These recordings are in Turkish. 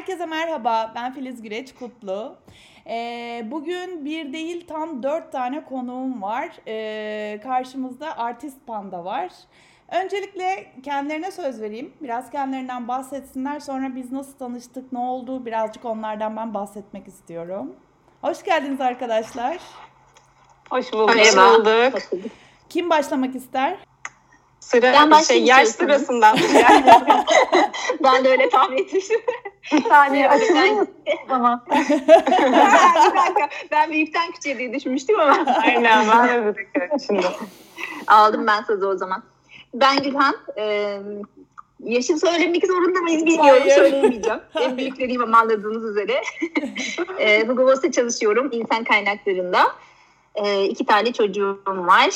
Herkese merhaba, ben Filiz Güreç Kutlu. Ee, bugün bir değil tam dört tane konuğum var. Ee, karşımızda Artist Panda var. Öncelikle kendilerine söz vereyim. Biraz kendilerinden bahsetsinler. Sonra biz nasıl tanıştık, ne oldu birazcık onlardan ben bahsetmek istiyorum. Hoş geldiniz arkadaşlar. Hoş bulduk. Hoş bulduk. Kim başlamak ister? Sıra Ben şey, yaş başlayayım sırasından. ben de öyle tahmin etmiştim. Saniye açılır dakika. Ben büyükten küçüğe diye düşünmüştüm ama. Aynen ben de şimdi. Aldım ben sözü o zaman. Ben Gülhan. Ee, yaşım söylemek zorunda mıyız bilmiyorum. Hayır. Söyleyemeyeceğim. En büyükleriyim ama anladığınız üzere. ee, Hugo Boss'ta çalışıyorum. insan kaynaklarında. Ee, iki tane çocuğum var.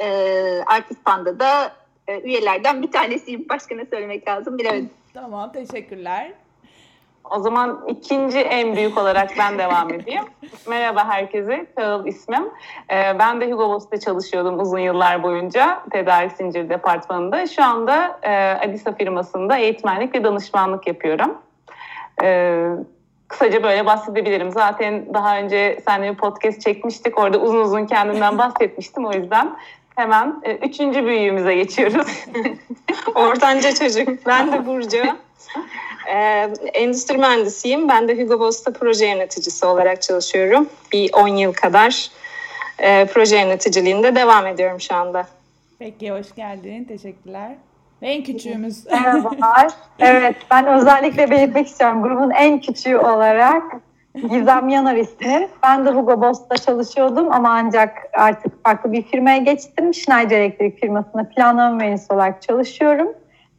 Ee, Artist Panda'da e, üyelerden bir tanesiyim. Başka ne söylemek lazım bilemedim. Tamam, teşekkürler. O zaman ikinci en büyük olarak ben devam edeyim. Merhaba herkese, Çağıl ismim. Ee, ben de Hugo Boss'ta çalışıyordum uzun yıllar boyunca tedarik zinciri departmanında. Şu anda e, Adisa firmasında eğitmenlik ve danışmanlık yapıyorum. Ee, kısaca böyle bahsedebilirim. Zaten daha önce seninle bir podcast çekmiştik. Orada uzun uzun kendimden bahsetmiştim. O yüzden hemen e, üçüncü büyüğümüze geçiyoruz. Ortanca çocuk. Ben de Burcu. Ee, endüstri mühendisiyim. Ben de Hugo Boss'ta proje yöneticisi olarak çalışıyorum. Bir 10 yıl kadar e, proje yöneticiliğinde devam ediyorum şu anda. Peki, hoş geldin. Teşekkürler. Ve en küçüğümüz. Merhabalar. Evet, ben özellikle belirtmek istiyorum grubun en küçüğü olarak Gizem Yanar ismim. Ben de Hugo Boss'ta çalışıyordum ama ancak artık farklı bir firmaya geçtim. Schneider Elektrik firmasında planlama mühendisi olarak çalışıyorum.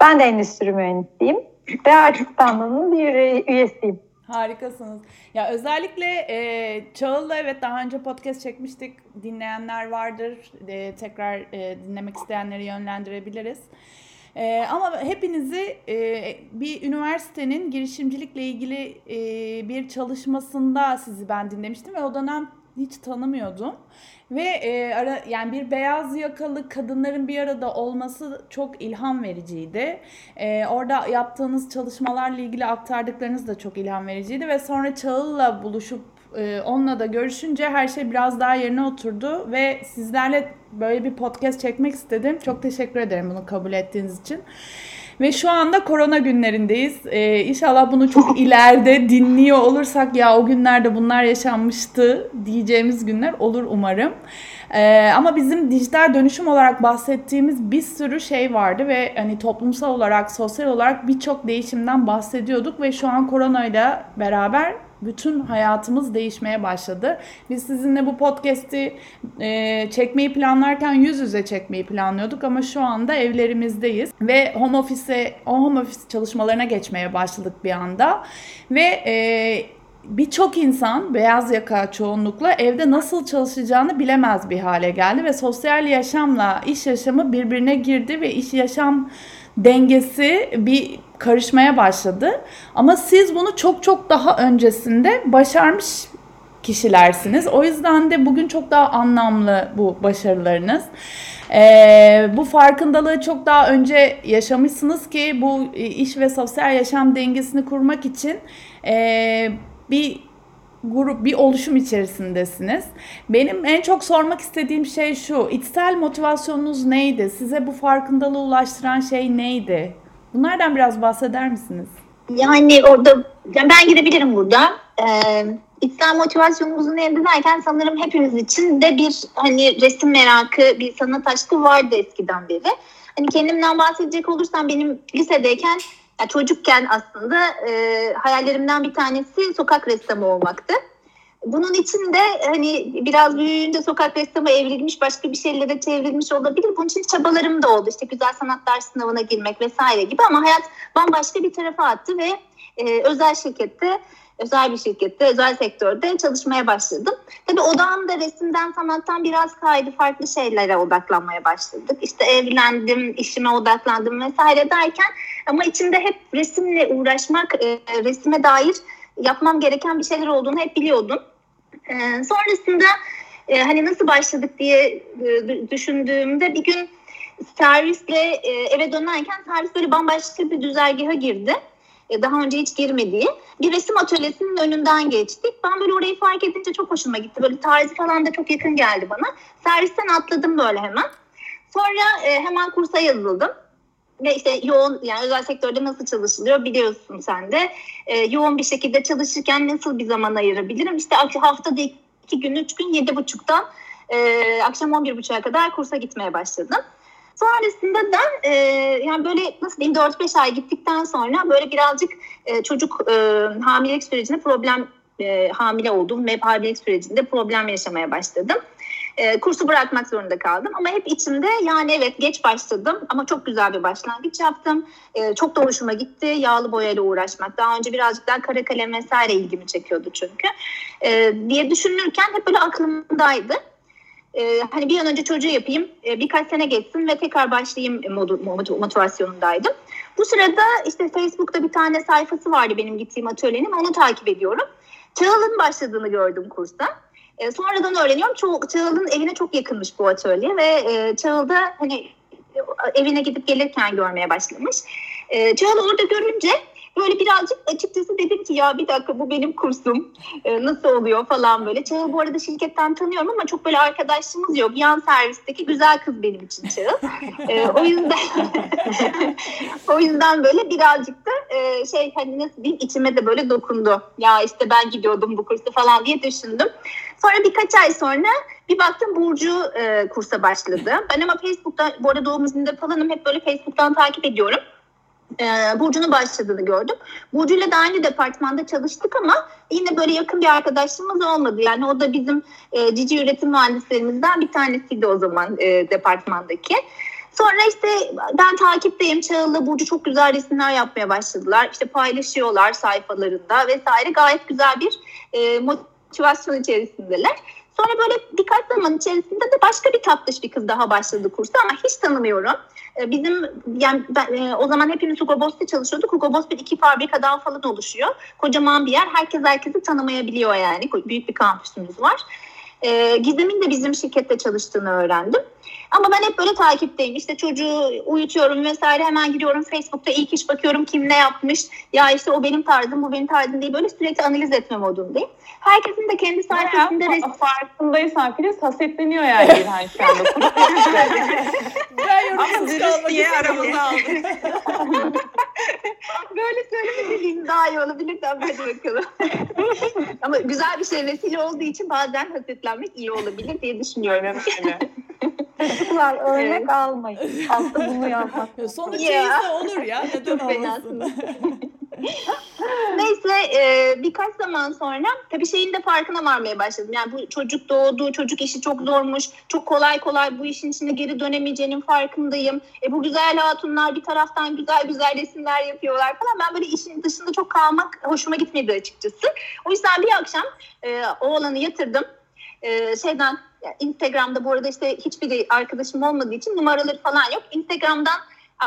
Ben de endüstri mühendisiyim ve Artist Panda'nın bir üyesiyim. Harikasınız. Ya özellikle e, Çağıl'la evet daha önce podcast çekmiştik. Dinleyenler vardır. E, tekrar e, dinlemek isteyenleri yönlendirebiliriz. E, ama hepinizi e, bir üniversitenin girişimcilikle ilgili e, bir çalışmasında sizi ben dinlemiştim ve o dönem hiç tanımıyordum. Ve e, ara, yani bir beyaz yakalı kadınların bir arada olması çok ilham vericiydi. E, orada yaptığınız çalışmalarla ilgili aktardıklarınız da çok ilham vericiydi ve sonra Çağıl'la buluşup e, onunla da görüşünce her şey biraz daha yerine oturdu ve sizlerle böyle bir podcast çekmek istedim. Çok teşekkür ederim bunu kabul ettiğiniz için. Ve şu anda korona günlerindeyiz. Ee, inşallah bunu çok ileride dinliyor olursak ya o günlerde bunlar yaşanmıştı diyeceğimiz günler olur umarım. Ee, ama bizim dijital dönüşüm olarak bahsettiğimiz bir sürü şey vardı ve hani toplumsal olarak, sosyal olarak birçok değişimden bahsediyorduk ve şu an koronayla beraber bütün hayatımız değişmeye başladı. Biz sizinle bu podcast'i e, çekmeyi planlarken yüz yüze çekmeyi planlıyorduk ama şu anda evlerimizdeyiz ve home office'e, home office çalışmalarına geçmeye başladık bir anda ve e, birçok insan beyaz yaka çoğunlukla evde nasıl çalışacağını bilemez bir hale geldi ve sosyal yaşamla iş yaşamı birbirine girdi ve iş yaşam dengesi bir karışmaya başladı. Ama siz bunu çok çok daha öncesinde başarmış kişilersiniz. O yüzden de bugün çok daha anlamlı bu başarılarınız. Ee, bu farkındalığı çok daha önce yaşamışsınız ki bu iş ve sosyal yaşam dengesini kurmak için e, bir grup, bir oluşum içerisindesiniz. Benim en çok sormak istediğim şey şu. içsel motivasyonunuz neydi? Size bu farkındalığı ulaştıran şey neydi? Bunlardan biraz bahseder misiniz? Yani orada ben girebilirim burada. Ee, içsel motivasyonumuzun neydi derken sanırım hepimiz için de bir hani resim merakı, bir sanat aşkı vardı eskiden beri. Hani kendimden bahsedecek olursam benim lisedeyken yani çocukken aslında e, hayallerimden bir tanesi sokak ressamı olmaktı. Bunun için de hani biraz büyüyünce sokak ressamı evrilmiş, başka bir şeylere çevrilmiş olabilir. Bunun için çabalarım da oldu. İşte güzel sanatlar sınavına girmek vesaire gibi ama hayat bambaşka bir tarafa attı ve e, özel şirkette, özel bir şirkette, özel sektörde çalışmaya başladım. Tabii odağım da resimden, sanattan biraz kaydı. Farklı şeylere odaklanmaya başladık. İşte evlendim, işime odaklandım vesaire derken ama içimde hep resimle uğraşmak, e, resime dair yapmam gereken bir şeyler olduğunu hep biliyordum. E, sonrasında e, hani nasıl başladık diye e, düşündüğümde bir gün servisle e, eve dönerken servis böyle bambaşka bir düzergaha girdi. e, daha önce hiç girmediği bir resim atölyesinin önünden geçtik. Ben böyle orayı fark edince çok hoşuma gitti. Böyle tarzı falan da çok yakın geldi bana. Servisten atladım böyle hemen. Sonra e, hemen kursa yazıldım ve işte yoğun yani özel sektörde nasıl çalışılıyor biliyorsun sen de. E, yoğun bir şekilde çalışırken nasıl bir zaman ayırabilirim? İşte haftada iki gün, üç gün, yedi buçuktan e, akşam on bir buçuğa kadar kursa gitmeye başladım. Sonrasında da e, yani böyle nasıl diyeyim 4-5 ay gittikten sonra böyle birazcık e, çocuk e, hamilelik sürecinde problem e, hamile oldum ve hamilelik sürecinde problem yaşamaya başladım. E, kursu bırakmak zorunda kaldım ama hep içimde yani evet geç başladım ama çok güzel bir başlangıç yaptım. E, çok da hoşuma gitti yağlı boyayla uğraşmak. Daha önce birazcık daha kara kalem vesaire ilgimi çekiyordu çünkü. E, diye düşünürken hep böyle aklımdaydı e, hani bir an önce çocuğu yapayım, e, birkaç sene geçsin ve tekrar başlayayım motivasyonundaydım. Bu sırada işte Facebook'ta bir tane sayfası vardı benim gittiğim atölyenin, onu takip ediyorum. Çağıl'ın başladığını gördüm kursta. E, sonradan öğreniyorum, Ço- Çağıl'ın evine çok yakınmış bu atölye ve e, Çağıl'da hani evine gidip gelirken görmeye başlamış. E, Çağıl'ı orada görünce Böyle birazcık açıkçası dedim ki ya bir dakika bu benim kursum. E, nasıl oluyor falan böyle. Çağıl bu arada şirketten tanıyorum ama çok böyle arkadaşlığımız yok. Yan servisteki güzel kız benim için Çağıl. E, o yüzden o yüzden böyle birazcık da e, şey hani nasıl diyeyim içime de böyle dokundu. Ya işte ben gidiyordum bu kursu falan diye düşündüm. Sonra birkaç ay sonra bir baktım Burcu e, kursa başladı. Ben ama Facebook'ta bu arada doğum izninde falanım hep böyle Facebook'tan takip ediyorum e, Burcu'nun başladığını gördüm. Burcu ile de aynı departmanda çalıştık ama yine böyle yakın bir arkadaşlığımız olmadı. Yani o da bizim e, cici üretim mühendislerimizden bir tanesiydi o zaman e, departmandaki. Sonra işte ben takipteyim. Çağıl'la Burcu çok güzel resimler yapmaya başladılar. İşte paylaşıyorlar sayfalarında vesaire. Gayet güzel bir e, motivasyon içerisindeler. Sonra böyle birkaç zaman içerisinde de başka bir tatlış bir kız daha başladı kursa ama hiç tanımıyorum. Ee, bizim yani ben, e, o zaman hepimiz Hugo Boss'ta çalışıyorduk. Hugo Boss bir iki fabrikadan falan oluşuyor. Kocaman bir yer. Herkes herkesi tanımayabiliyor yani. Büyük bir kampüsümüz var. E, Gizem'in de bizim şirkette çalıştığını öğrendim. Ama ben hep böyle takipteyim. İşte çocuğu uyutuyorum vesaire hemen gidiyorum Facebook'ta ilk iş bakıyorum kim ne yapmış. Ya işte o benim tarzım bu benim tarzım diye böyle sürekli analiz etme modundayım. Herkesin de kendi sayfasında resim... Farkındaysan Filiz hasetleniyor yani İlhan şu anda. ben yorumsuz kalmak diye aramıza aldık. Böyle söylemediğim daha iyi olabilir. Hadi bakalım. Ama güzel bir şey vesile olduğu için bazen hasetlenmek iyi olabilir diye düşünüyorum. Çocuklar örnek evet. almayın. Aslında bunu yapmak. Sonuç iyiyse olur ya. Neden olmasın? Neyse e, birkaç zaman sonra tabii şeyin de farkına varmaya başladım. Yani bu çocuk doğdu, çocuk işi çok zormuş. Çok kolay kolay bu işin içine geri dönemeyeceğinin farkındayım. E, bu güzel hatunlar bir taraftan güzel güzel resimler yapıyorlar falan. Ben böyle işin dışında çok kalmak hoşuma gitmedi açıkçası. O yüzden bir akşam e, oğlanı yatırdım. E, şeyden Instagram'da bu arada işte hiçbir arkadaşım olmadığı için numaraları falan yok. Instagram'dan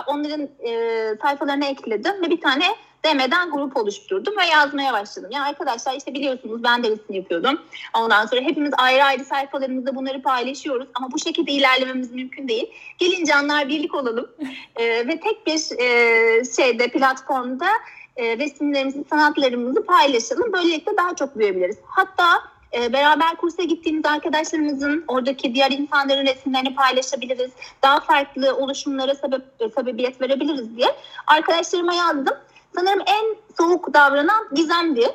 onların e, sayfalarına ekledim ve bir tane DM'den grup oluşturdum ve yazmaya başladım. Ya arkadaşlar işte biliyorsunuz ben de resim yapıyordum. Ondan sonra hepimiz ayrı ayrı sayfalarımızda bunları paylaşıyoruz ama bu şekilde ilerlememiz mümkün değil. Gelin canlar birlik olalım e, ve tek bir e, şeyde platformda e, resimlerimizi, sanatlarımızı paylaşalım. Böylelikle daha çok büyüyebiliriz. Hatta e, beraber kursa gittiğimiz arkadaşlarımızın oradaki diğer insanların resimlerini paylaşabiliriz. Daha farklı oluşumlara sebep, sebebiyet verebiliriz diye arkadaşlarıma yazdım. Sanırım en soğuk davranan Gizem'di.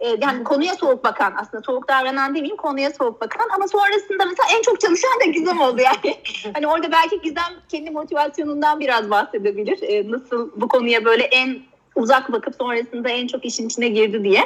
E, yani konuya soğuk bakan aslında soğuk davranan demeyeyim konuya soğuk bakan ama sonrasında mesela en çok çalışan da Gizem oldu yani. hani orada belki Gizem kendi motivasyonundan biraz bahsedebilir. E, nasıl bu konuya böyle en uzak bakıp sonrasında en çok işin içine girdi diye.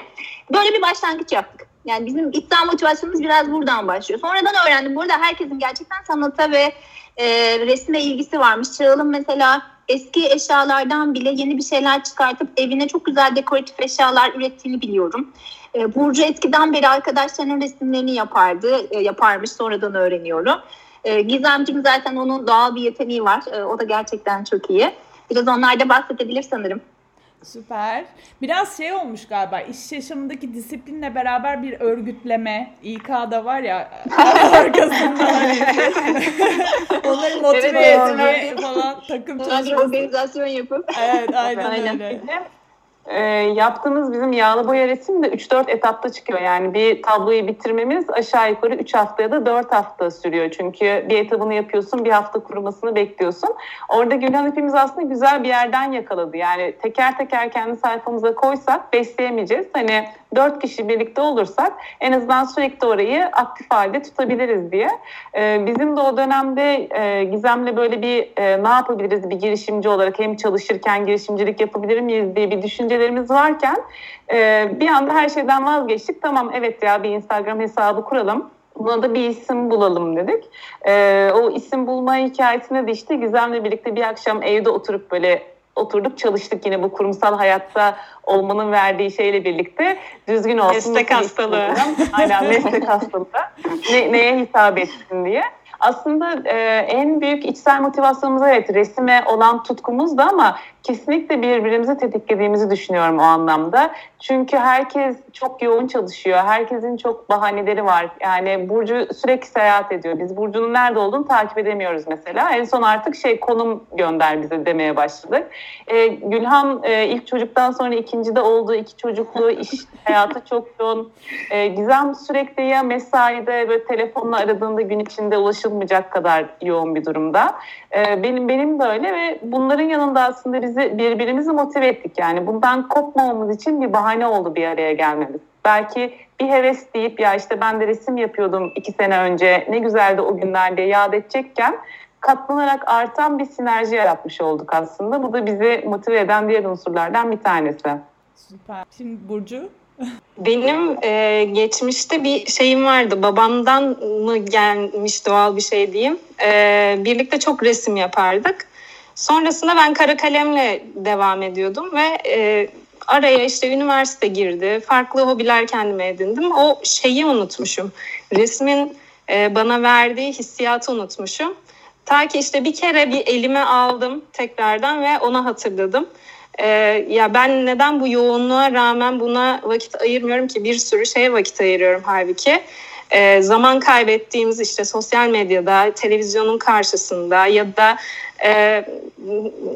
Böyle bir başlangıç yaptık. Yani bizim içsel motivasyonumuz biraz buradan başlıyor. Sonradan öğrendim. Burada herkesin gerçekten sanata ve e, resme ilgisi varmış. Çağıl'ın mesela eski eşyalardan bile yeni bir şeyler çıkartıp evine çok güzel dekoratif eşyalar ürettiğini biliyorum. E, Burcu eskiden beri arkadaşlarının resimlerini yapardı, e, yaparmış sonradan öğreniyorum. E, Gizemciğim zaten onun doğal bir yeteneği var. E, o da gerçekten çok iyi. Biraz onlarda bahsedebilir sanırım. Süper. Biraz şey olmuş galiba iş yaşamındaki disiplinle beraber bir örgütleme. İK'da var ya arkasında hani onları motive evet, etme falan takım çalışması. organizasyon yapıp. Evet aynen, aynen. öyle. E, yaptığımız bizim yağlı boya resim de 3-4 etapta çıkıyor. Yani bir tabloyu bitirmemiz aşağı yukarı 3 hafta ya da 4 hafta sürüyor. Çünkü bir etabını yapıyorsun, bir hafta kurumasını bekliyorsun. Orada Gülhan hepimiz aslında güzel bir yerden yakaladı. Yani teker teker kendi sayfamıza koysak besleyemeyeceğiz. Hani 4 kişi birlikte olursak en azından sürekli orayı aktif halde tutabiliriz diye. E, bizim de o dönemde e, Gizem'le böyle bir e, ne yapabiliriz bir girişimci olarak hem çalışırken girişimcilik yapabilir miyiz diye bir düşüncelerimiz varken e, bir anda her şeyden vazgeçtik. Tamam evet ya bir Instagram hesabı kuralım. Buna da bir isim bulalım dedik. E, o isim bulma hikayesine de işte Gizem'le birlikte bir akşam evde oturup böyle oturduk çalıştık yine bu kurumsal hayatta olmanın verdiği şeyle birlikte düzgün olsun. Meslek hastalığı. Aynen meslek hastalığı. Ne, neye hitap etsin diye. Aslında e, en büyük içsel motivasyonumuz evet resime olan tutkumuz da ama kesinlikle birbirimizi tetiklediğimizi düşünüyorum o anlamda. Çünkü herkes çok yoğun çalışıyor. Herkesin çok bahaneleri var. Yani Burcu sürekli seyahat ediyor. Biz Burcu'nun nerede olduğunu takip edemiyoruz mesela. En son artık şey konum gönder bize demeye başladık. E, Gülhan e, ilk çocuktan sonra ikinci de oldu. iki çocuklu iş hayatı çok yoğun. E, Gizem sürekli ya mesaide böyle telefonla aradığında gün içinde ulaşılmayacak kadar yoğun bir durumda. E, benim benim de öyle ve bunların yanında aslında bizi birbirimizi motive ettik. Yani bundan kopmamamız için bir bahane oldu bir araya gelmemiz. Belki bir heves deyip ya işte ben de resim yapıyordum iki sene önce ne güzeldi o günler diye yad edecekken katlanarak artan bir sinerji yaratmış olduk aslında. Bu da bizi motive eden diğer unsurlardan bir tanesi. Süper. Şimdi Burcu? Benim e, geçmişte bir şeyim vardı. Babamdan mı gelmiş doğal bir şey diyeyim. E, birlikte çok resim yapardık. Sonrasında ben kara kalemle devam ediyordum ve e, araya işte üniversite girdi. Farklı hobiler kendime edindim. O şeyi unutmuşum. Resmin e, bana verdiği hissiyatı unutmuşum. Ta ki işte bir kere bir elime aldım tekrardan ve ona hatırladım. Ee, ya ben neden bu yoğunluğa rağmen buna vakit ayırmıyorum ki bir sürü şeye vakit ayırıyorum halbuki. Ee, zaman kaybettiğimiz işte sosyal medyada, televizyonun karşısında ya da e,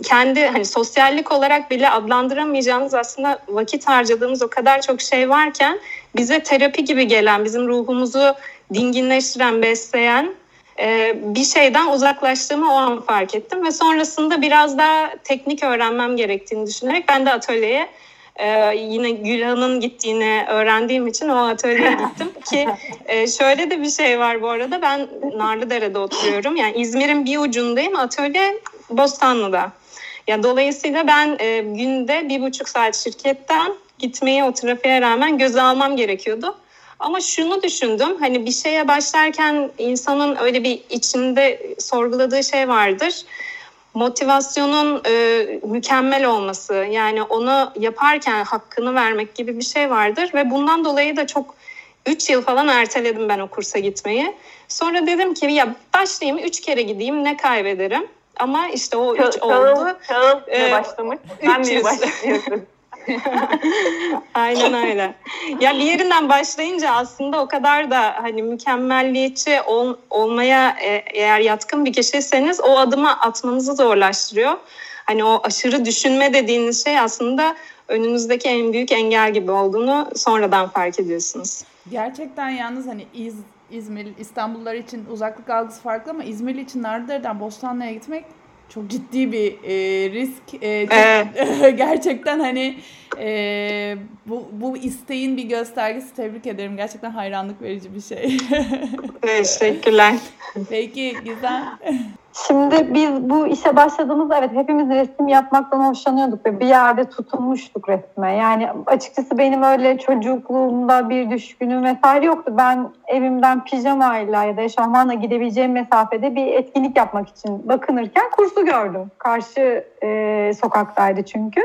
kendi hani sosyallik olarak bile adlandıramayacağımız aslında vakit harcadığımız o kadar çok şey varken bize terapi gibi gelen, bizim ruhumuzu dinginleştiren, besleyen e, bir şeyden uzaklaştığımı o an fark ettim ve sonrasında biraz daha teknik öğrenmem gerektiğini düşünerek ben de atölyeye e, yine Gülhan'ın gittiğini öğrendiğim için o atölyeye gittim ki e, şöyle de bir şey var bu arada ben Narlıdere'de oturuyorum yani İzmir'in bir ucundayım atölye Bostanlı'da. Ya dolayısıyla ben e, günde bir buçuk saat şirketten gitmeyi o trafiğe rağmen göze almam gerekiyordu. Ama şunu düşündüm hani bir şeye başlarken insanın öyle bir içinde sorguladığı şey vardır. Motivasyonun e, mükemmel olması yani onu yaparken hakkını vermek gibi bir şey vardır ve bundan dolayı da çok 3 yıl falan erteledim ben o kursa gitmeyi. Sonra dedim ki ya başlayayım 3 kere gideyim ne kaybederim? Ama işte o 3 oldu. Çağıl ee, başlamış. Ben niye başlıyorum? Aynen öyle. Ya bir yerinden başlayınca aslında o kadar da hani mükemmelliyetçi ol, olmaya e, eğer yatkın bir kişiyseniz o adımı atmanızı zorlaştırıyor. Hani o aşırı düşünme dediğiniz şey aslında önünüzdeki en büyük engel gibi olduğunu sonradan fark ediyorsunuz. Gerçekten yalnız hani İz, İzmir, İstanbullular için uzaklık algısı farklı ama İzmir için Narlıdere'den Bostanlı'ya gitmek çok ciddi bir e, risk. E, çok, evet. gerçekten hani e, bu, bu isteğin bir göstergesi. Tebrik ederim. Gerçekten hayranlık verici bir şey. Teşekkürler. Peki güzel. Şimdi biz bu işe başladığımızda evet hepimiz resim yapmaktan hoşlanıyorduk ve bir yerde tutunmuştuk resme. Yani açıkçası benim öyle çocukluğumda bir düşkünüm vesaire yoktu. Ben evimden pijamayla ya da eşofmanla gidebileceğim mesafede bir etkinlik yapmak için bakınırken kursu gördüm. Karşı e, sokaktaydı çünkü.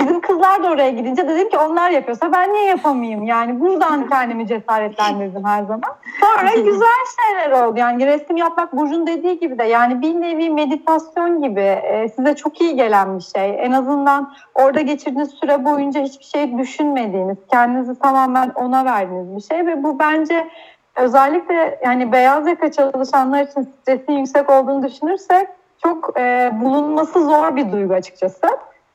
Bizim kızlar da oraya gidince dedim ki onlar yapıyorsa ben niye yapamayayım? Yani buradan kendimi cesaretlendirdim her zaman. Sonra güzel şeyler oldu. Yani resim yapmak Burcu'nun dediği gibi de yani bir nevi meditasyon gibi e, size çok iyi gelen bir şey. En azından orada geçirdiğiniz süre boyunca hiçbir şey düşünmediğiniz, kendinizi tamamen ona verdiğiniz bir şey ve bu bence özellikle yani beyaz yaka çalışanlar için stresin yüksek olduğunu düşünürsek çok e, bulunması zor bir duygu açıkçası.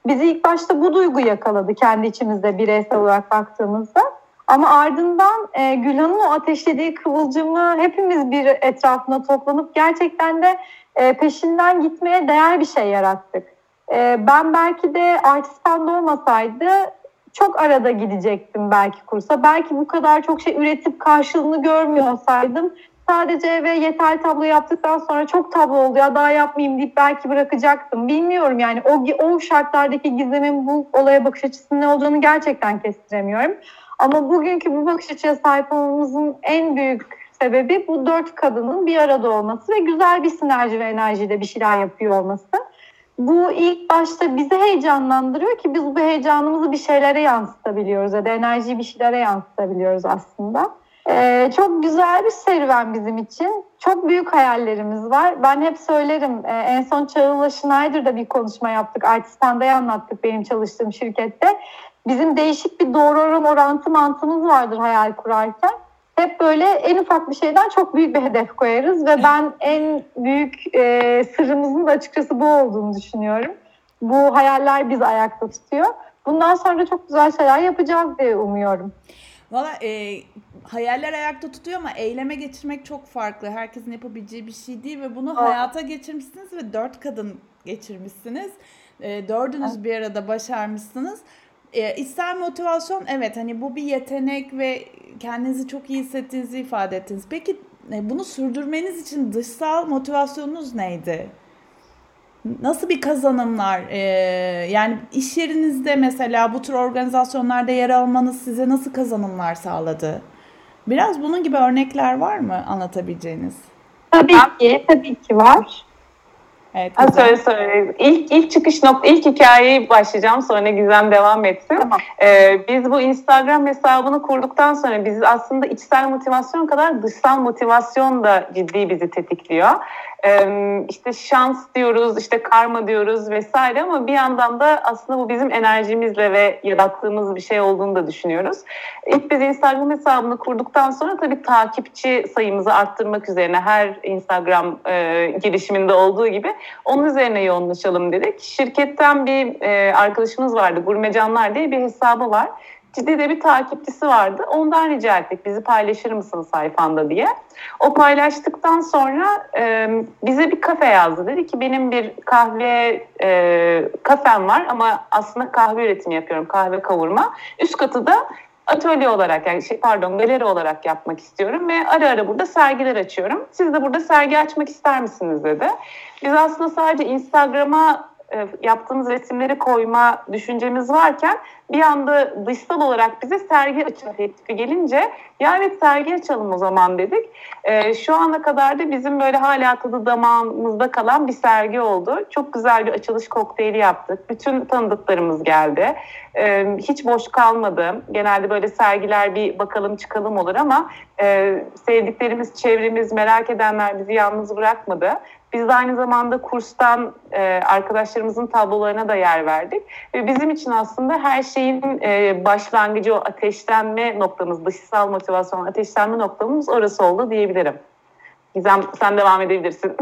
Bizi ilk başta bu duygu yakaladı kendi içimizde bireysel olarak baktığımızda. Ama ardından e, Gülhan'ın o ateşlediği kıvılcımı hepimiz bir etrafına toplanıp gerçekten de e, peşinden gitmeye değer bir şey yarattık. E, ben belki de artist band olmasaydı çok arada gidecektim belki kursa. Belki bu kadar çok şey üretip karşılığını görmüyor olsaydım sadece eve yeterli tablo yaptıktan sonra çok tablo oldu ya daha yapmayayım deyip belki bırakacaktım. Bilmiyorum yani o, o şartlardaki gizemin bu olaya bakış açısının ne olduğunu gerçekten kestiremiyorum. Ama bugünkü bu bakış açıya sahip olmamızın en büyük sebebi bu dört kadının bir arada olması ve güzel bir sinerji ve enerjiyle bir şeyler yapıyor olması. Bu ilk başta bizi heyecanlandırıyor ki biz bu heyecanımızı bir şeylere yansıtabiliyoruz ya da enerjiyi bir şeylere yansıtabiliyoruz aslında. Ee, çok güzel bir serüven bizim için. Çok büyük hayallerimiz var. Ben hep söylerim. E, en son Çağıl'la Schneider'da bir konuşma yaptık. Artistan'da anlattık benim çalıştığım şirkette. Bizim değişik bir doğru oran orantı mantığımız vardır hayal kurarken. Hep böyle en ufak bir şeyden çok büyük bir hedef koyarız ve ben en büyük e, sırrımızın da açıkçası bu olduğunu düşünüyorum. Bu hayaller bizi ayakta tutuyor. Bundan sonra çok güzel şeyler yapacağız diye umuyorum. Valla e, hayaller ayakta tutuyor ama eyleme geçirmek çok farklı. Herkesin yapabileceği bir şey değil ve bunu Aa. hayata geçirmişsiniz ve dört kadın geçirmişsiniz. E, dördünüz Aa. bir arada başarmışsınız. E, içsel motivasyon evet hani bu bir yetenek ve kendinizi çok iyi hissettiğinizi ifade ettiniz. Peki e, bunu sürdürmeniz için dışsal motivasyonunuz neydi? Nasıl bir kazanımlar? Ee, yani iş yerinizde mesela bu tür organizasyonlarda yer almanız size nasıl kazanımlar sağladı? Biraz bunun gibi örnekler var mı anlatabileceğiniz? Tabii ki, tabii ki var. Evet, ha, söyle söyle. İlk, ilk çıkış nokta, ilk hikayeyi başlayacağım sonra Gizem devam etsin. Tamam. Ee, biz bu Instagram hesabını kurduktan sonra biz aslında içsel motivasyon kadar dışsal motivasyon da ciddi bizi tetikliyor işte şans diyoruz, işte karma diyoruz vesaire ama bir yandan da aslında bu bizim enerjimizle ve yarattığımız bir şey olduğunu da düşünüyoruz. İlk biz Instagram hesabını kurduktan sonra tabii takipçi sayımızı arttırmak üzerine her Instagram e, girişiminde olduğu gibi onun üzerine yoğunlaşalım dedik. Şirketten bir e, arkadaşımız vardı, Gurmecanlar diye bir hesabı var ciddi de bir takipçisi vardı. Ondan rica ettik bizi paylaşır mısın sayfanda diye. O paylaştıktan sonra e, bize bir kafe yazdı. Dedi ki benim bir kahve e, kafem var ama aslında kahve üretimi yapıyorum. Kahve kavurma. Üst katı da atölye olarak yani şey pardon galeri olarak yapmak istiyorum ve ara ara burada sergiler açıyorum. Siz de burada sergi açmak ister misiniz dedi. Biz aslında sadece Instagram'a yaptığımız resimleri koyma düşüncemiz varken bir anda dışsal olarak bize sergi açma teklifi gelince ya evet sergi açalım o zaman dedik. E, şu ana kadar da bizim böyle hala tadı damağımızda kalan bir sergi oldu. Çok güzel bir açılış kokteyli yaptık. Bütün tanıdıklarımız geldi. E, hiç boş kalmadı. Genelde böyle sergiler bir bakalım çıkalım olur ama e, sevdiklerimiz, çevremiz, merak edenler bizi yalnız bırakmadı. Biz de aynı zamanda kurstan e, arkadaşlarımızın tablolarına da yer verdik. Ve bizim için aslında her şeyin e, başlangıcı o ateşlenme noktamız, dışsal motivasyon ateşlenme noktamız orası oldu diyebilirim. Gizem sen devam edebilirsin.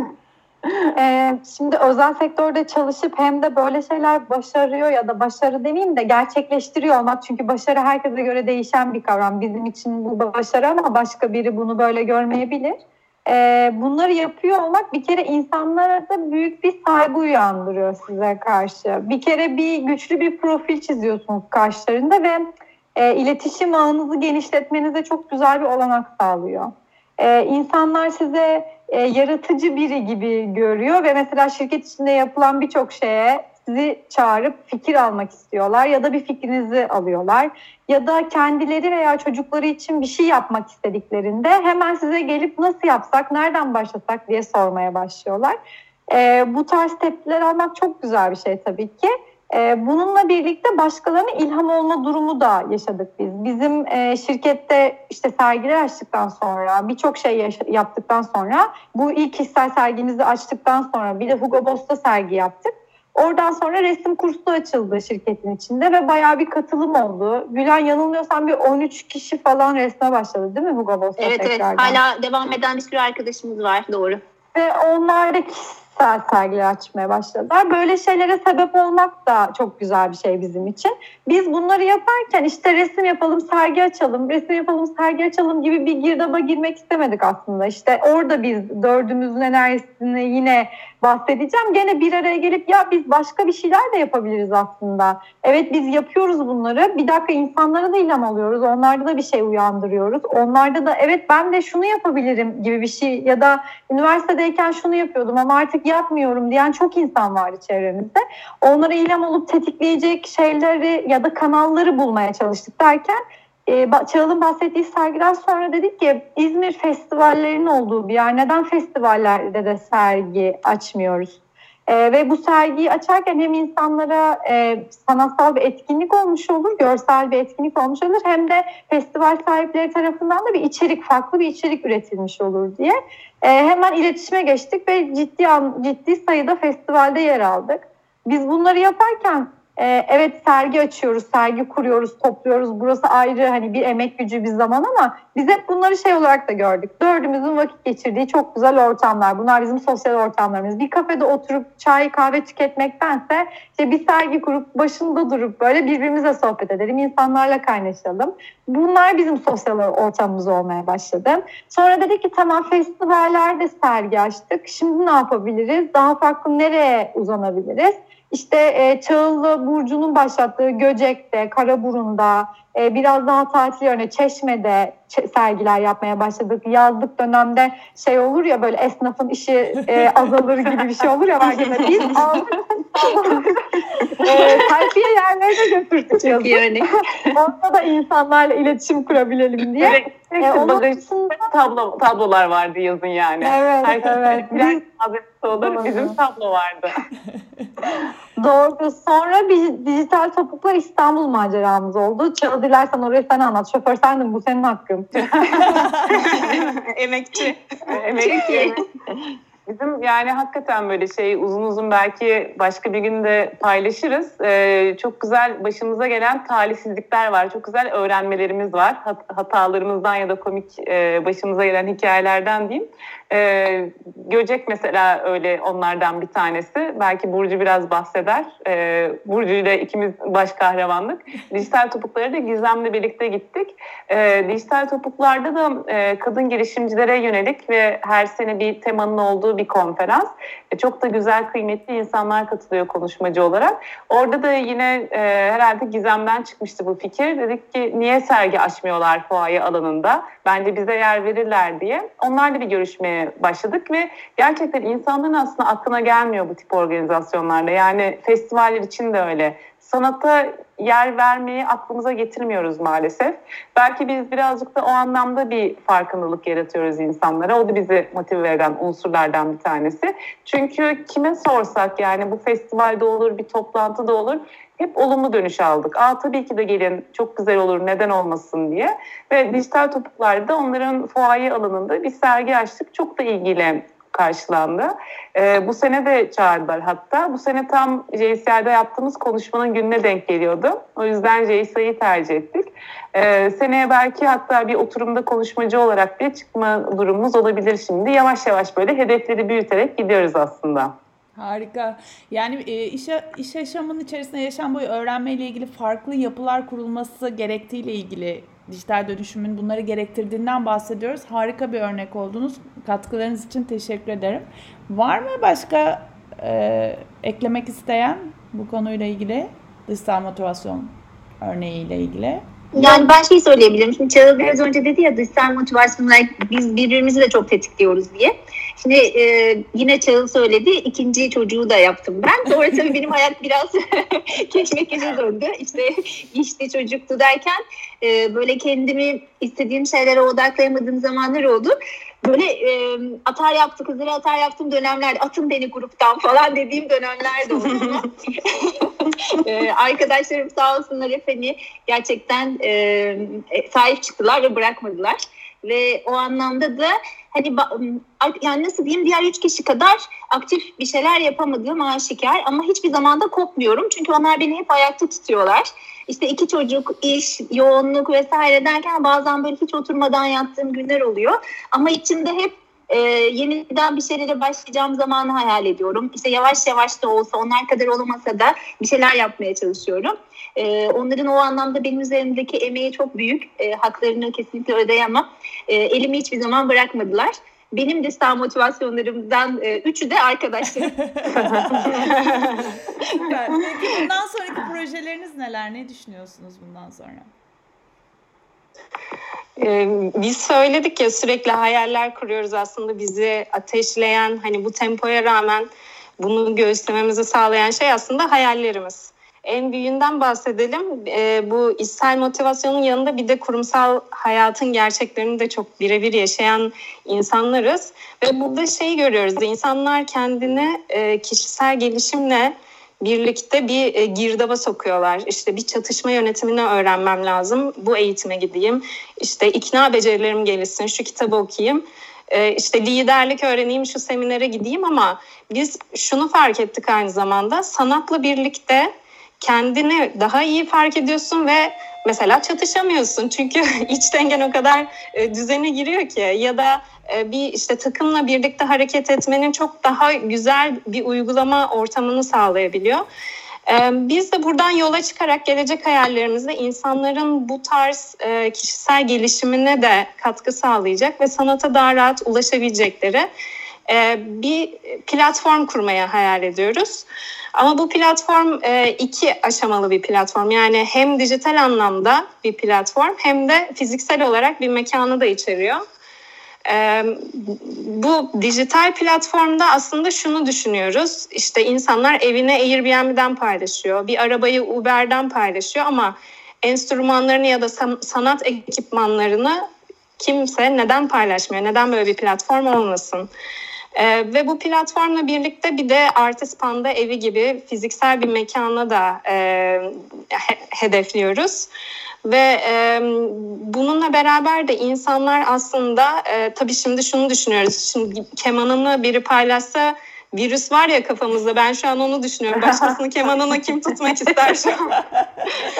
Ee, şimdi özel sektörde çalışıp hem de böyle şeyler başarıyor ya da başarı demeyeyim de gerçekleştiriyor olmak. Çünkü başarı herkese göre değişen bir kavram. Bizim için bu başarı ama başka biri bunu böyle görmeyebilir e, bunları yapıyor olmak bir kere insanlara da büyük bir saygı uyandırıyor size karşı. Bir kere bir güçlü bir profil çiziyorsunuz karşılarında ve e, iletişim ağınızı genişletmenize çok güzel bir olanak sağlıyor. E, insanlar size e, yaratıcı biri gibi görüyor ve mesela şirket içinde yapılan birçok şeye sizi çağırıp fikir almak istiyorlar ya da bir fikrinizi alıyorlar ya da kendileri veya çocukları için bir şey yapmak istediklerinde hemen size gelip nasıl yapsak, nereden başlasak diye sormaya başlıyorlar. E, bu tarz tepkiler almak çok güzel bir şey tabii ki. E, bununla birlikte başkalarına ilham olma durumu da yaşadık biz. Bizim e, şirkette işte sergiler açtıktan sonra, birçok şey yaptıktan sonra, bu ilk kişisel sergimizi açtıktan sonra bir de Hugo Boss'ta sergi yaptık. Oradan sonra resim kursu açıldı şirketin içinde ve bayağı bir katılım oldu. Gülen yanılmıyorsam bir 13 kişi falan resme başladı değil mi Hugo Boss'ta Evet tekrardan? evet hala devam eden bir sürü arkadaşımız var doğru. Ve onlardaki kişisel sergiler açmaya başladılar. Böyle şeylere sebep olmak da çok güzel bir şey bizim için. Biz bunları yaparken işte resim yapalım, sergi açalım, resim yapalım, sergi açalım gibi bir girdaba girmek istemedik aslında. İşte orada biz dördümüzün enerjisini yine bahsedeceğim. Gene bir araya gelip ya biz başka bir şeyler de yapabiliriz aslında. Evet biz yapıyoruz bunları. Bir dakika insanlara da ilham alıyoruz. Onlarda da bir şey uyandırıyoruz. Onlarda da evet ben de şunu yapabilirim gibi bir şey ya da üniversitedeyken şunu yapıyordum ama artık yapmıyorum diyen çok insan vardı çevremizde. Onlara ilham olup tetikleyecek şeyleri ya da kanalları bulmaya çalıştık derken e, Çağıl'ın bahsettiği sergiden sonra dedik ki İzmir festivallerinin olduğu bir yer. Neden festivallerde de sergi açmıyoruz? E, ve bu sergiyi açarken hem insanlara e, sanatsal bir etkinlik olmuş olur, görsel bir etkinlik olmuş olur. Hem de festival sahipleri tarafından da bir içerik, farklı bir içerik üretilmiş olur diye. E, hemen iletişime geçtik ve ciddi ciddi sayıda festivalde yer aldık. Biz bunları yaparken ee, evet sergi açıyoruz, sergi kuruyoruz, topluyoruz. Burası ayrı hani bir emek gücü bir zaman ama biz hep bunları şey olarak da gördük. Dördümüzün vakit geçirdiği çok güzel ortamlar. Bunlar bizim sosyal ortamlarımız. Bir kafede oturup çay kahve tüketmektense işte bir sergi kurup başında durup böyle birbirimize sohbet edelim, insanlarla kaynaşalım. Bunlar bizim sosyal ortamımız olmaya başladı. Sonra dedik ki tamam festivallerde sergi açtık. Şimdi ne yapabiliriz? Daha farklı nereye uzanabiliriz? İşte e, Çağıllı Burcu'nun başlattığı Göcek'te, Karaburun'da, e, biraz daha tatil yönü Çeşme'de sergiler yapmaya başladık. Yazlık dönemde şey olur ya böyle esnafın işi e, azalır gibi bir şey olur ya. Biz aldık. E, yerlerine götürdük. Orada da insanlarla iletişim kurabilelim diye. Evet. E, onun dışında tablo, tablolar vardı yazın yani. Evet, Herkes evet. Biz, olur. Bizim tablo vardı. Doğru. Sonra bir dijital topuklar İstanbul maceramız oldu. Çağ dilersen orayı sen anlat. Şoför sendin bu senin hakkın. Emekçi. Emekçi. Bizim yani hakikaten böyle şey uzun uzun belki başka bir günde paylaşırız. Ee, çok güzel başımıza gelen talihsizlikler var. Çok güzel öğrenmelerimiz var. Hat- hatalarımızdan ya da komik e, başımıza gelen hikayelerden diyeyim. Ee, Göcek mesela öyle onlardan bir tanesi. Belki Burcu biraz bahseder. Ee, Burcu ile ikimiz baş kahramanlık. Dijital topukları da Gizem'le birlikte gittik. Ee, dijital topuklarda da e, kadın girişimcilere yönelik ve her sene bir temanın olduğu bir konferans. E, çok da güzel, kıymetli insanlar katılıyor konuşmacı olarak. Orada da yine e, herhalde Gizem'den çıkmıştı bu fikir. Dedik ki niye sergi açmıyorlar fuaye alanında? Bence bize yer verirler diye. Onlarla bir görüşmeye başladık ve gerçekten insanların aslında aklına gelmiyor bu tip organizasyonlarda. Yani festivaller için de öyle sanata yer vermeyi aklımıza getirmiyoruz maalesef. Belki biz birazcık da o anlamda bir farkındalık yaratıyoruz insanlara. O da bizi motive eden unsurlardan bir tanesi. Çünkü kime sorsak yani bu festivalde olur, bir toplantıda olur hep olumlu dönüş aldık. Aa tabii ki de gelin çok güzel olur neden olmasın diye. Ve dijital topuklarda onların fuaye alanında bir sergi açtık. Çok da ilgili karşılandı. E, bu sene de çağırdılar hatta. Bu sene tam JSR'de yaptığımız konuşmanın gününe denk geliyordu. O yüzden JSR'yi tercih ettik. E, seneye belki hatta bir oturumda konuşmacı olarak bir çıkma durumumuz olabilir şimdi. Yavaş yavaş böyle hedefleri büyüterek gidiyoruz aslında. Harika. Yani e, iş, iş yaşamının içerisinde yaşam boyu öğrenmeyle ilgili farklı yapılar kurulması gerektiğiyle ilgili dijital dönüşümün bunları gerektirdiğinden bahsediyoruz. Harika bir örnek oldunuz. Katkılarınız için teşekkür ederim. Var mı başka e, eklemek isteyen bu konuyla ilgili dışsal motivasyon örneğiyle ilgili? Yani ben şey söyleyebilirim. Şimdi Çağıl biraz önce dedi ya dışsal motivasyonlar biz birbirimizi de çok tetikliyoruz diye. Şimdi e, yine Çağıl söyledi. ikinci çocuğu da yaptım ben. Sonra tabii benim hayat biraz keşmekeşe döndü. İşte işte çocuktu derken e, böyle kendimi istediğim şeylere odaklayamadığım zamanlar oldu. Böyle e, atar yaptı kızları atar yaptım dönemlerde atın beni gruptan falan dediğim dönemler de oldu. e, arkadaşlarım sağ olsunlar hep hani gerçekten e, e, sahip çıktılar ve bırakmadılar. Ve o anlamda da hani yani nasıl diyeyim diğer üç kişi kadar aktif bir şeyler yapamadığım aşikar ama hiçbir zaman da kopmuyorum. Çünkü onlar beni hep ayakta tutuyorlar. İşte iki çocuk, iş, yoğunluk vesaire derken bazen böyle hiç oturmadan yattığım günler oluyor. Ama içimde hep e, yeniden bir şeylere başlayacağım zamanı hayal ediyorum. İşte yavaş yavaş da olsa onlar kadar olamasa da bir şeyler yapmaya çalışıyorum. E, onların o anlamda benim üzerimdeki emeği çok büyük. E, haklarını kesinlikle ödeyemem. E, elimi hiçbir zaman bırakmadılar. Benim de sağ motivasyonlarımdan e, üçü de arkadaşlarım. Peki bundan sonraki projeleriniz neler? Ne düşünüyorsunuz bundan sonra? Ee, biz söyledik ya sürekli hayaller kuruyoruz aslında bizi ateşleyen hani bu tempoya rağmen bunu göğüslememizi sağlayan şey aslında hayallerimiz. En büyüğünden bahsedelim. Ee, bu içsel motivasyonun yanında bir de kurumsal hayatın gerçeklerini de çok birebir yaşayan insanlarız. Ve burada şey görüyoruz. İnsanlar kendini e, kişisel gelişimle birlikte bir e, girdaba sokuyorlar. İşte bir çatışma yönetimini öğrenmem lazım. Bu eğitime gideyim. İşte ikna becerilerim gelişsin. Şu kitabı okuyayım. E, işte liderlik öğreneyim, şu seminere gideyim ama biz şunu fark ettik aynı zamanda. Sanatla birlikte kendini daha iyi fark ediyorsun ve mesela çatışamıyorsun. Çünkü iç dengen o kadar e, düzene giriyor ki ya da e, bir işte takımla birlikte hareket etmenin çok daha güzel bir uygulama ortamını sağlayabiliyor. E, biz de buradan yola çıkarak gelecek hayallerimizde insanların bu tarz kişisel gelişimine de katkı sağlayacak ve sanata daha rahat ulaşabilecekleri bir platform kurmaya hayal ediyoruz. Ama bu platform iki aşamalı bir platform. Yani hem dijital anlamda bir platform hem de fiziksel olarak bir mekanı da içeriyor. Bu dijital platformda aslında şunu düşünüyoruz. İşte insanlar evine Airbnb'den paylaşıyor, bir arabayı Uber'den paylaşıyor ama enstrümanlarını ya da sanat ekipmanlarını kimse neden paylaşmıyor? Neden böyle bir platform olmasın? Ee, ve bu platformla birlikte bir de Artist Panda evi gibi fiziksel bir mekana da e, he, hedefliyoruz. Ve e, bununla beraber de insanlar aslında e, tabii şimdi şunu düşünüyoruz. Şimdi kemanını biri paylaşsa virüs var ya kafamızda ben şu an onu düşünüyorum. Başkasını kemanına kim tutmak ister şu an?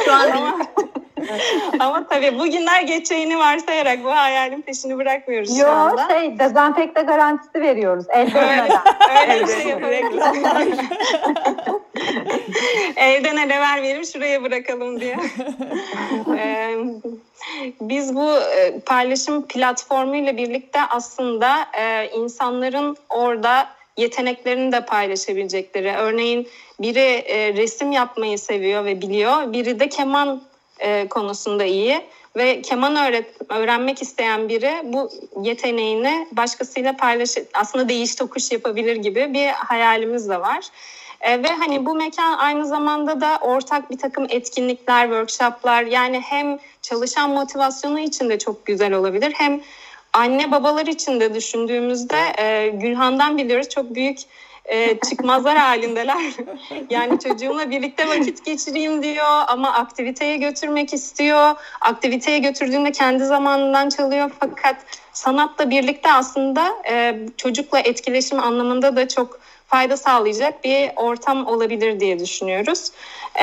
şu an değil. Ama tabii bugünler geçeceğini varsayarak bu hayalin peşini bırakmıyoruz Yo, şu anda. şey dezenfekte garantisi veriyoruz. Elde Öyle, öyle bir şey yapabiliriz. Elden ele ver verim şuraya bırakalım diye. Ee, biz bu e, paylaşım platformuyla birlikte aslında e, insanların orada yeteneklerini de paylaşabilecekleri. Örneğin biri e, resim yapmayı seviyor ve biliyor, biri de keman e, konusunda iyi ve keman öğret öğrenmek isteyen biri bu yeteneğini başkasıyla paylaşıp aslında değiş tokuş yapabilir gibi bir hayalimiz de var. E, ve hani bu mekan aynı zamanda da ortak bir takım etkinlikler, workshoplar yani hem çalışan motivasyonu için de çok güzel olabilir hem anne babalar için de düşündüğümüzde e, Gülhan'dan biliyoruz çok büyük e, çıkmazlar halindeler. yani çocuğumla birlikte vakit geçireyim diyor ama aktiviteye götürmek istiyor. Aktiviteye götürdüğünde kendi zamanından çalıyor fakat sanatla birlikte aslında e, çocukla etkileşim anlamında da çok fayda sağlayacak bir ortam olabilir diye düşünüyoruz.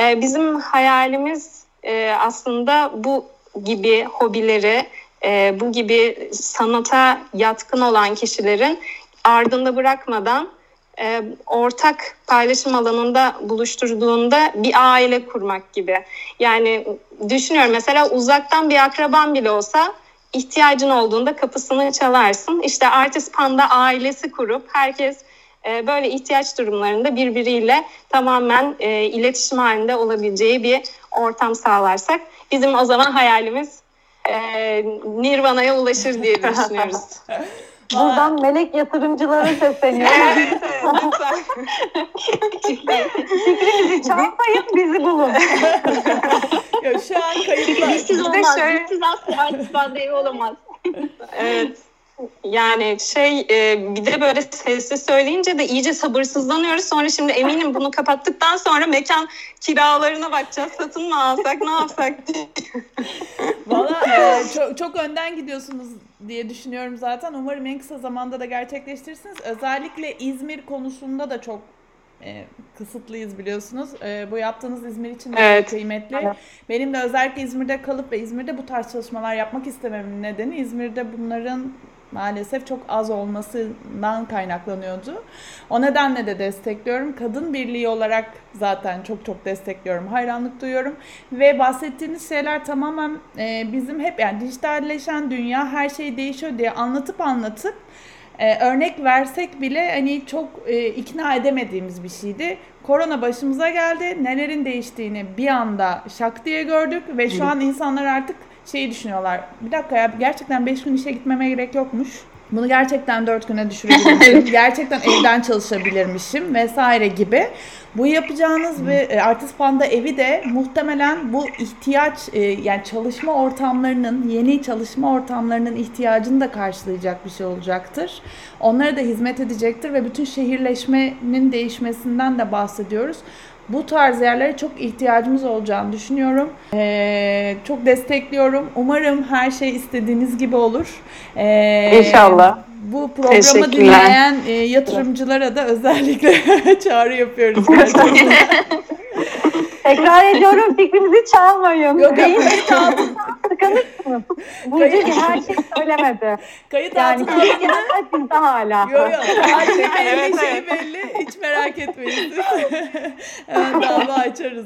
E, bizim hayalimiz e, aslında bu gibi hobileri, e, bu gibi sanata yatkın olan kişilerin ardında bırakmadan e, ortak paylaşım alanında buluşturduğunda bir aile kurmak gibi. Yani düşünüyorum mesela uzaktan bir akraban bile olsa ihtiyacın olduğunda kapısını çalarsın. İşte Artist Panda ailesi kurup herkes e, böyle ihtiyaç durumlarında birbiriyle tamamen e, iletişim halinde olabileceği bir ortam sağlarsak bizim o zaman hayalimiz e, Nirvana'ya ulaşır diye düşünüyoruz. Buradan melek yatırımcılara sesleniyorum. evet, lütfen. Fikrimizi çalmayın, bizi bulun. Ya şu an kayıtlar. Bizsiz de olmaz. şöyle- Bizsiz asla artist banda evi olamaz. Evet. Yani şey e, bir de böyle sesli söyleyince de iyice sabırsızlanıyoruz. Sonra şimdi eminim bunu kapattıktan sonra mekan kiralarına bakacağız. Satın mı alsak ne yapsak diye. Valla e, çok, çok önden gidiyorsunuz diye düşünüyorum zaten. Umarım en kısa zamanda da gerçekleştirirsiniz. Özellikle İzmir konusunda da çok e, kısıtlıyız biliyorsunuz. E, bu yaptığınız İzmir için de Evet. çok kıymetli. Benim de özellikle İzmir'de kalıp ve İzmir'de bu tarz çalışmalar yapmak istememin nedeni İzmir'de bunların maalesef çok az olmasından kaynaklanıyordu. O nedenle de destekliyorum. Kadın birliği olarak zaten çok çok destekliyorum. Hayranlık duyuyorum. Ve bahsettiğiniz şeyler tamamen e, bizim hep yani dijitalleşen dünya her şey değişiyor diye anlatıp anlatıp e, örnek versek bile hani çok e, ikna edemediğimiz bir şeydi. Korona başımıza geldi. Nelerin değiştiğini bir anda şak diye gördük ve şu an insanlar artık şeyi düşünüyorlar. Bir dakika ya gerçekten 5 gün işe gitmeme gerek yokmuş. Bunu gerçekten 4 güne düşürebilirmişim. gerçekten evden çalışabilirmişim vesaire gibi. Bu yapacağınız ve e, Artist Panda evi de muhtemelen bu ihtiyaç e, yani çalışma ortamlarının yeni çalışma ortamlarının ihtiyacını da karşılayacak bir şey olacaktır. Onlara da hizmet edecektir ve bütün şehirleşmenin değişmesinden de bahsediyoruz. Bu tarz yerlere çok ihtiyacımız olacağını düşünüyorum. Ee, çok destekliyorum. Umarım her şey istediğiniz gibi olur. Ee, İnşallah. Bu programı dinleyen e, yatırımcılara da özellikle çağrı yapıyoruz. Tekrar ediyorum fikrimizi çalmayın. Yok, Beyin kayıt altına, tıkanırsınız. Burcu her şey söylemedi. kayıt Yani altına alındı. bizde hala. Yok yok. Her şey belli, Evet, şey evet. belli. Hiç merak etmeyin. Hemen dava açarız.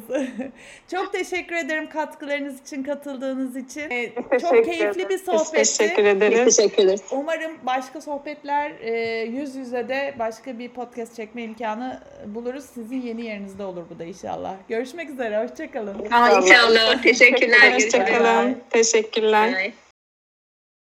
Çok teşekkür ederim katkılarınız için, katıldığınız için. Ee, Çok keyifli bir ederiz. Biz teşekkür sohbetti. ederiz. Biz teşekkür ederiz. Umarım başka sohbetler e, yüz yüze de başka bir podcast çekme imkanı buluruz. Sizin yeni yerinizde olur bu da inşallah. Görüşmek üzere. Hoşçakalın. Aa, inşallah. Teşekkürler. Teşekkürler. Görüşmek üzere. Hoşçakalın. Teşekkürler. Bye.